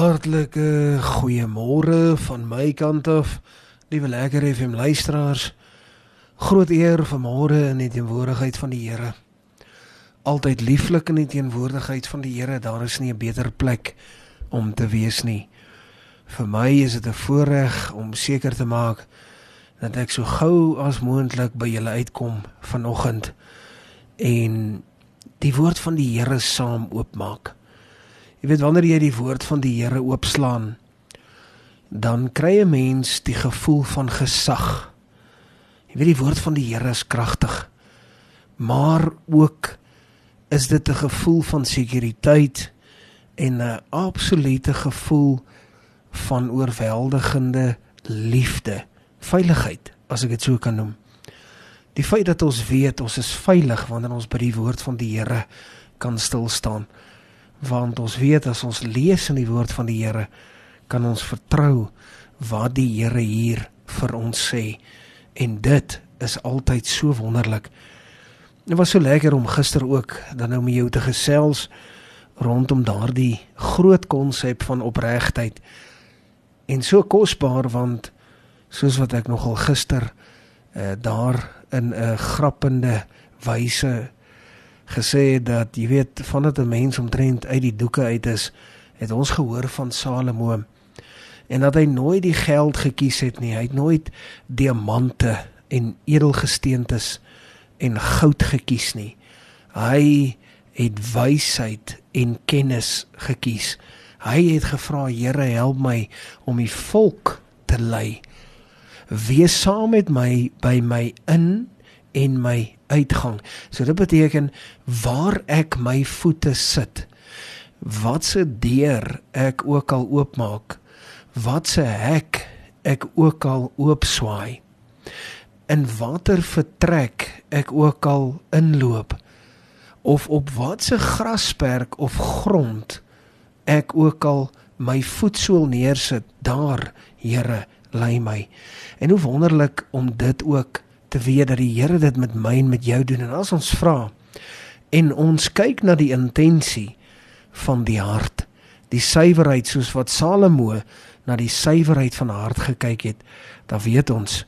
Hartlike goeiemôre van my kant af, liewe lekker FM luisteraars. Groot eer vanmôre in die teenwoordigheid van die Here. Altyd lieflik in die teenwoordigheid van die Here, daar is nie 'n beter plek om te wees nie. Vir my is dit 'n voorreg om seker te maak dat ek so gou as moontlik by julle uitkom vanoggend en die woord van die Here saam oopmaak. Jy weet wanneer jy die woord van die Here oopslaan, dan kry 'n mens die gevoel van gesag. Jy weet die woord van die Here is kragtig. Maar ook is dit 'n gevoel van sekuriteit en 'n absolute gevoel van oorweldigende liefde, veiligheid, as ek dit so kan noem. Die feit dat ons weet ons is veilig wanneer ons by die woord van die Here kan stil staan want ons weet as ons lees in die woord van die Here kan ons vertrou wat die Here hier vir ons sê en dit is altyd so wonderlik. Dit was so lekker om gister ook dan nou met jou te gesels rondom daardie groot konsep van opregtheid en so kosbaar want soos wat ek nogal gister uh, daar in 'n grappende wyse gesê dat jy weet vandat 'n mens omtrent uit die doeke uit is, het ons gehoor van Salomo en dat hy nooit die geld gekies het nie. Hy het nooit diamante en edelgesteentes en goud gekies nie. Hy het wysheid en kennis gekies. Hy het gevra, Here, help my om die volk te lei. Wees saam met my by my in en my uitgang. So dit beteken waar ek my voete sit. Wat se deur ek ook al oopmaak, wat se hek ek ook al oopswaai. In watter vertrek ek ook al inloop of op watse grasperk of grond ek ook al my voetsool neersit, daar, Here, lei my. En hoe wonderlik om dit ook te weet dat die Here dit met my en met jou doen en as ons vra en ons kyk na die intensie van die hart, die suiwerheid soos wat Salomo na die suiwerheid van hart gekyk het, dan weet ons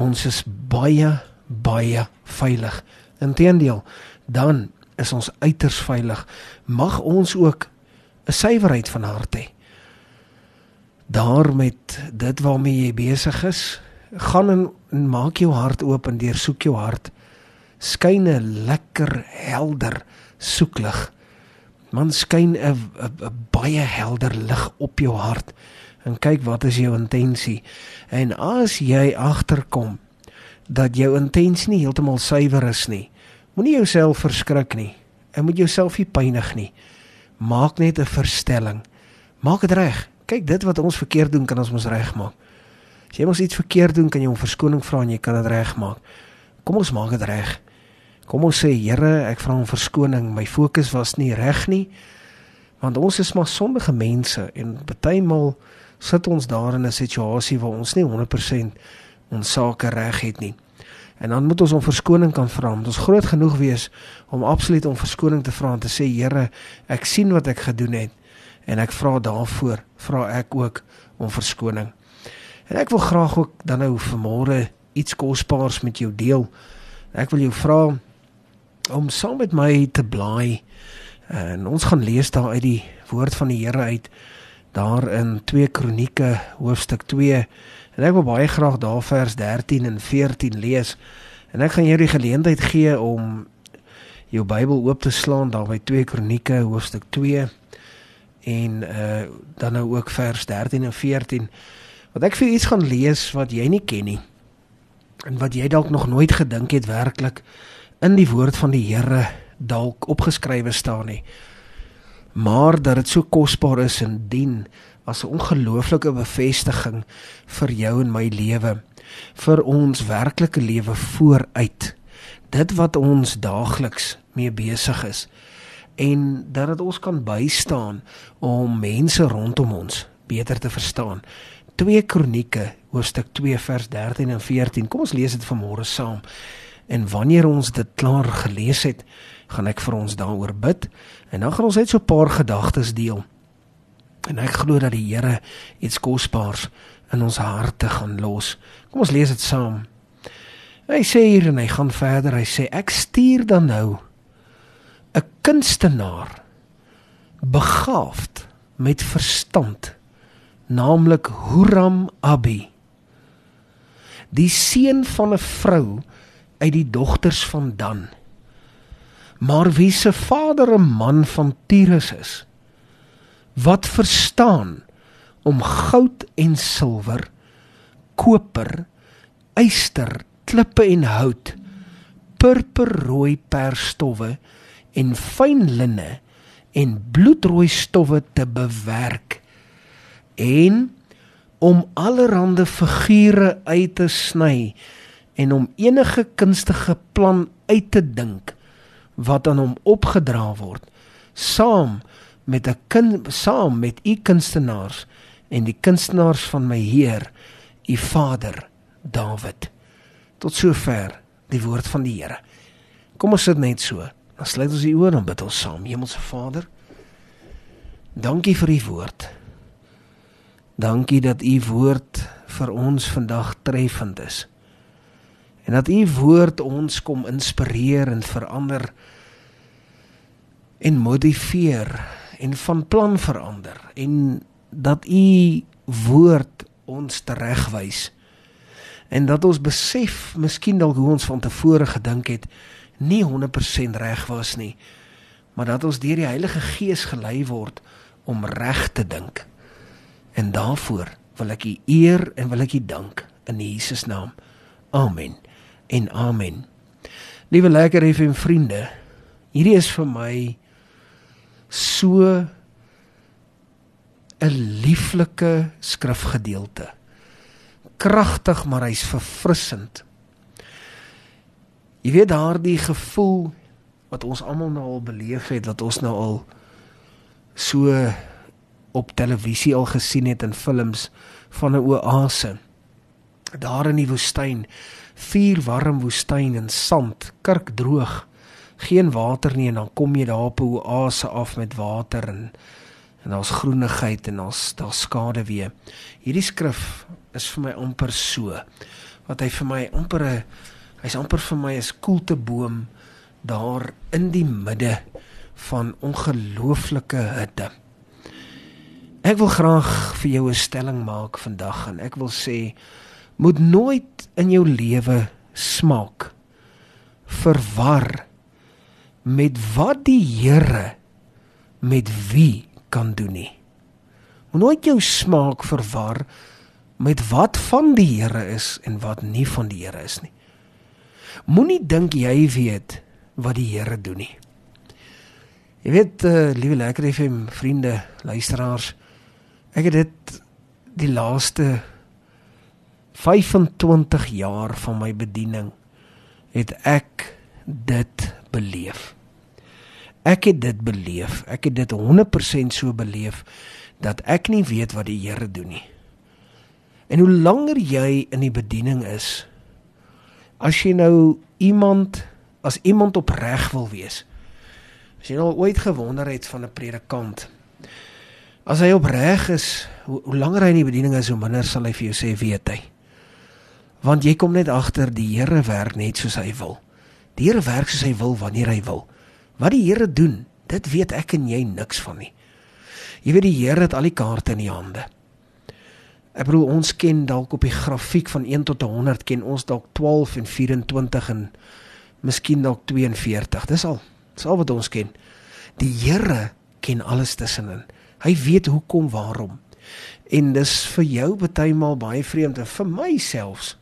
ons is baie baie veilig. Inteendeel, dan is ons uiters veilig. Mag ons ook 'n suiwerheid van hart hê. Daar met dit waarmee jy besig is, gaan en, en maak jou hart oop en deursoek jou hart. Skyn 'n lekker helder soeklig. Man skyn 'n baie helder lig op jou hart en kyk wat is jou intensie. En as jy agterkom dat jou intensie nie heeltemal suiwer is nie, moenie jouself verskrik nie. En moet jouself nie pynig nie. Maak net 'n verstelling. Maak dit reg. Kyk, dit wat ons verkeerd doen, kan ons mos regmaak. As jy mos iets verkeerd doen, kan jy om verskoning vra en jy kan dit regmaak. Kom ons maak dit reg. Kom ons sê Here, ek vra om verskoning. My fokus was nie reg nie. Want ons is maar sondige mense en partymal sit ons daar in 'n situasie waar ons nie 100% ons sake reg het nie. En dan moet ons om verskoning kan vra. Ons groot genoeg wees om absoluut om verskoning te vra en te sê Here, ek sien wat ek gedoen het en ek vra daarvoor, vra ek ook om verskoning. En ek wil graag ook dan nou vanmôre iets kosbaars met jou deel. Ek wil jou vra om saam met my te blaai. En ons gaan lees daar uit die woord van die Here uit daar in 2 Kronieke hoofstuk 2. En ek wil baie graag daar vers 13 en 14 lees. En ek gaan jou die geleentheid gee om jou Bybel oop te slaan daar by 2 Kronieke hoofstuk 2 en uh dan nou ook vers 13 en 14. Wat ek vir iets gaan lees wat jy nie ken nie. En wat jy dalk nog nooit gedink het werklik in die woord van die Here dalk opgeskrywe staan nie. Maar dat dit so kosbaar is en dien as 'n ongelooflike bevestiging vir jou en my lewe, vir ons werklike lewe vooruit. Dit wat ons daagliks mee besig is en dat dit ons kan bystaan om mense rondom ons beter te verstaan. 2 Kronieke hoofstuk 2 vers 13 en 14. Kom ons lees dit vanmôre saam. En wanneer ons dit klaar gelees het, gaan ek vir ons daaroor bid en dan gaan ons net so 'n paar gedagtes deel. En ek glo dat die Here iets kosbaars in ons harte gaan los. Kom ons lees dit saam. Hy sê hier en hy gaan verder. Hy sê ek stuur dan nou 'n kunstenaar begaafd met verstand, naamlik Huram Abi. Die seun van 'n vrou uit die dogters van Dan. Maar wie se vader 'n man van Tyrus is, wat verstaan om goud en silwer, koper, yster, klippe en hout, purperrooi perstowwe en fyn linne en bloedrooi stowwe te bewerk en om allerhande figure uit te sny en om enige kunstige plan uit te dink wat aan hom opgedra word saam met 'n kind saam met u kunstenaars en die kunstenaars van my Heer u Vader Dawid tot sover die woord van die Here. Kom ons sit net so. Dan sluit ons die oë en bid ons saam. Hemelse Vader dankie vir u woord dankie dat u woord vir ons vandag treffend is. En dat u woord ons kom inspireer en verander en motiveer en van plan verander en dat u woord ons teregwys en dat ons besef miskien dalk hoe ons van tevore gedink het nie 100% reg was nie maar dat ons deur die Heilige Gees gelei word om reg te dink en daarvoor wil ek u eer en wil ek u dank in Jesus naam amen en amen. Liewe lekker FM vriende, hierdie is vir my so 'n lieflike skrifgedeelte. Kragtig, maar hy's verfrissend. Jy weet daardie gevoel wat ons almal nou al beleef het, wat ons nou al so op televisie al gesien het in films van 'n oase daar in die woestyn vuur warm woestyn en sand, kurkdroog, geen water nie en dan kom jy daar op 'n oase af met water en en daar's groenigheid en daar's daar skade weer. Hierdie skrif is vir my amper so wat hy vir my amper 'n hy's amper vir my 'n koelteboom daar in die midde van ongelooflike hitte. Ek wil graag vir jou 'n stelling maak vandag en ek wil sê moet nooit in jou lewe smaak verwar met wat die Here met wie kan doen nie. Moet nooit jou smaak verwar met wat van die Here is en wat nie van die Here is nie. Moenie dink jy weet wat die Here doen nie. Jy weet uh, liewe lekker FM vriende, luisteraars, ek het dit die laaste 25 jaar van my bediening het ek dit beleef. Ek het dit beleef. Ek het dit 100% so beleef dat ek nie weet wat die Here doen nie. En hoe langer jy in die bediening is, as jy nou iemand as iemand opreg wil wees. As jy nou ooit gewonder het van 'n predikant. As hy opreg is, hoe, hoe langer hy in die bediening is, hoe minder sal hy vir jou sê weet hy want jy kom net agter die Here werk net soos hy wil. Die Here werk soos hy wil wanneer hy wil. Wat die Here doen, dit weet ek en jy niks van nie. Jy weet die Here het al die kaarte in die hande. Ek bedoel ons ken dalk op die grafiek van 1 tot 100 ken ons dalk 12 en 24 en miskien dalk 42. Dis al. Dis al wat ons ken. Die Here ken alles tussenin. Hy weet hoekom, waarom. En dis vir jou baie maal baie vreemd en vir myself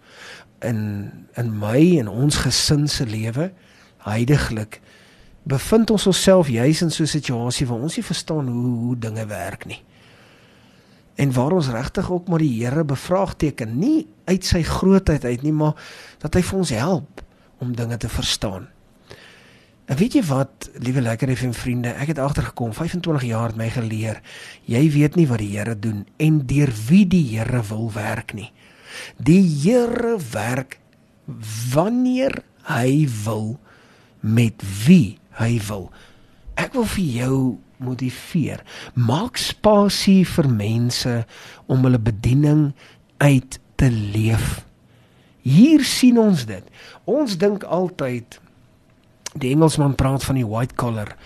in in my en ons gesin se lewe heidaglik bevind ons onsself juis in so 'n situasie waar ons nie verstaan hoe hoe dinge werk nie. En waar ons regtig ook maar die Here bevraagteken, nie uit sy grootheid uit nie, maar dat hy vir ons help om dinge te verstaan. En weet jy wat, liewe lekker FM vriende, ek het agtergekom 25 jaar het my geleer, jy weet nie wat die Here doen en deur wie die Here wil werk nie. Die Here werk wanneer hy wil met wie hy wil. Ek wil vir jou motiveer. Maak spasie vir mense om hulle bediening uit te leef. Hier sien ons dit. Ons dink altyd die Engelsman praat van die white collar.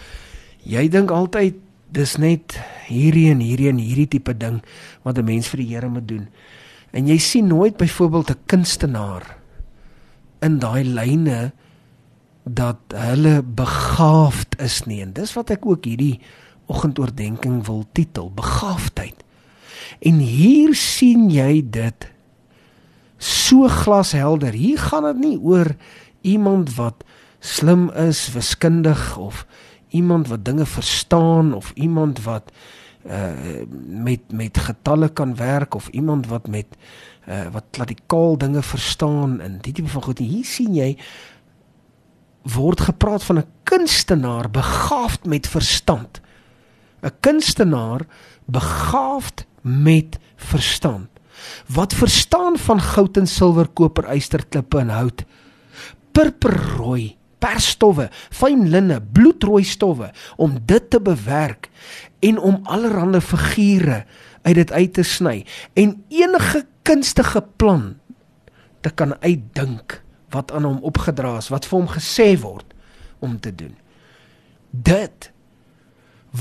Jy dink altyd dis net hierdie en hierdie en hierdie tipe ding wat 'n mens vir die Here moet doen. En jy sien nooit byvoorbeeld 'n kunstenaar in daai lyne dat hulle begaafd is nie. En dis wat ek ook hierdie oggendoordenking wil titel, begaafdheid. En hier sien jy dit so glashelder. Hier gaan dit nie oor iemand wat slim is, wiskundig of iemand wat dinge verstaan of iemand wat uh met met getalle kan werk of iemand wat met uh wat kladikaal dinge verstaan in die tipe van goed. Hier sien jy word gepraat van 'n kunstenaar begaafd met verstand. 'n Kunstenaar begaafd met verstand. Wat verstaan van goud en silwer, koper, yster, klippe en hout. Purperrooi persstowwe, fyn linne, bloedrooi stowwe om dit te bewerk en om allerlei figure uit dit uit te sny en enige kunstige plan te kan uitdink wat aan hom opgedra is, wat vir hom gesê word om te doen. Dit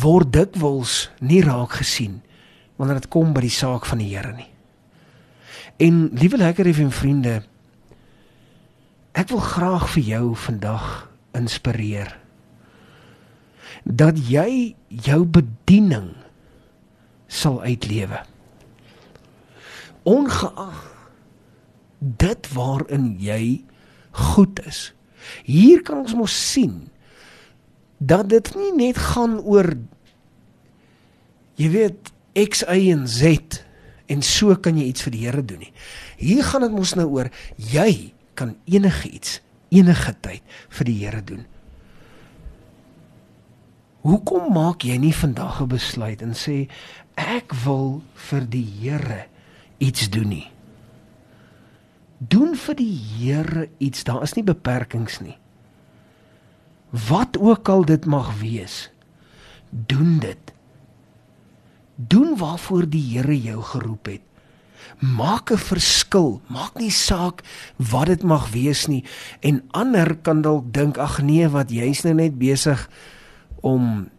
word dikwels nie raak gesien wanneer dit kom by die saak van die Here nie. En liewe lekker effe vriende, Ek wil graag vir jou vandag inspireer dat jy jou bediening sal uitlewe. Ongeag dit waarin jy goed is. Hier kan ons mos sien dat dit nie net gaan oor jy weet X Y en Z en so kan jy iets vir die Here doen nie. Hier gaan dit mos nou oor jy kan enige iets enige tyd vir die Here doen. Hoekom maak jy nie vandag 'n besluit en sê ek wil vir die Here iets doen nie? Doen vir die Here iets. Daar is nie beperkings nie. Wat ook al dit mag wees, doen dit. Doen waarvoor die Here jou geroep het maak 'n verskil. Maak nie saak wat dit mag wees nie. En ander kan dalk dink ag nee, wat jy's nou net besig om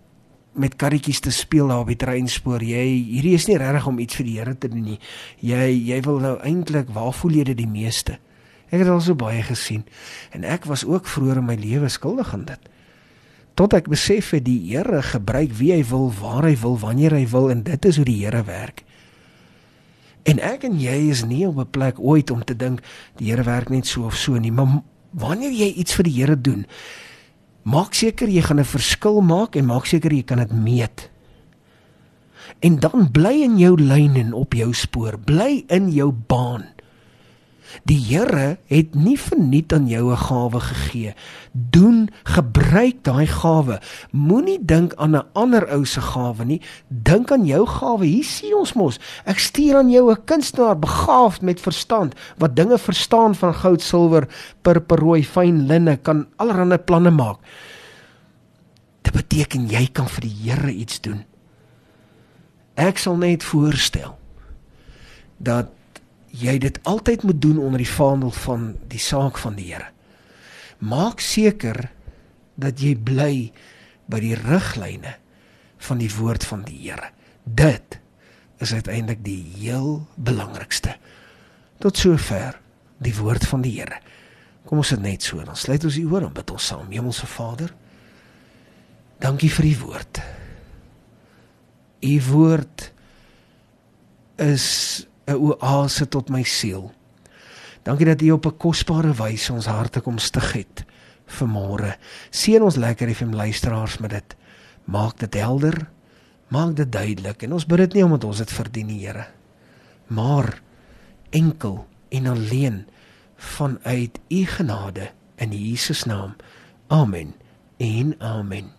met karretjies te speel daar op die treinspoor. Jy hierdie is nie regtig om iets vir die Here te doen nie. Jy jy wil nou eintlik waar voel jy dit die meeste? Ek het al so baie gesien en ek was ook vroeër in my lewe skuldig aan dit. Tot ek besef het die Here gebruik wie hy wil, waar hy wil, wanneer hy wil en dit is hoe die Here werk. En ek en jy is nie op 'n plek ooit om te dink die Here werk net so of so nie, maar wanneer jy iets vir die Here doen, maak seker jy gaan 'n verskil maak en maak seker jy kan dit meet. En dan bly in jou lyn en op jou spoor, bly in jou baan. Die Here het nie verniet aan jou 'n gawe gegee. Doen gebruik daai gawe. Moenie dink aan 'n ander ou se gawe nie. Dink aan jou gawe. Hier sien ons mos. Ek stuur aan jou 'n kunstenaar begaafd met verstand wat dinge verstaan van goud, silwer, purperrooi, fyn linne, kan allerlei planne maak. Dit beteken jy kan vir die Here iets doen. Ek sal net voorstel dat jy dit altyd moet doen onder die vaandel van die saak van die Here. Maak seker dat jy bly by die riglyne van die woord van die Here. Dit is uiteindelik die heel belangrikste. Tot sover die woord van die Here. Kom ons dit net so, dan sluit ons die oor en bid ons saam. Hemelse Vader, dankie vir u woord. U woord is 'n oase tot my siel. Dankie dat U op 'n kosbare wyse ons harte kom stig het vir môre. Seën ons lekker FM luisteraars met dit. Maak dit helder. Maak dit duidelik en ons bid dit nie omdat ons dit verdien nie, Here. Maar enkel en alleen vanuit U genade in Jesus naam. Amen. En amen.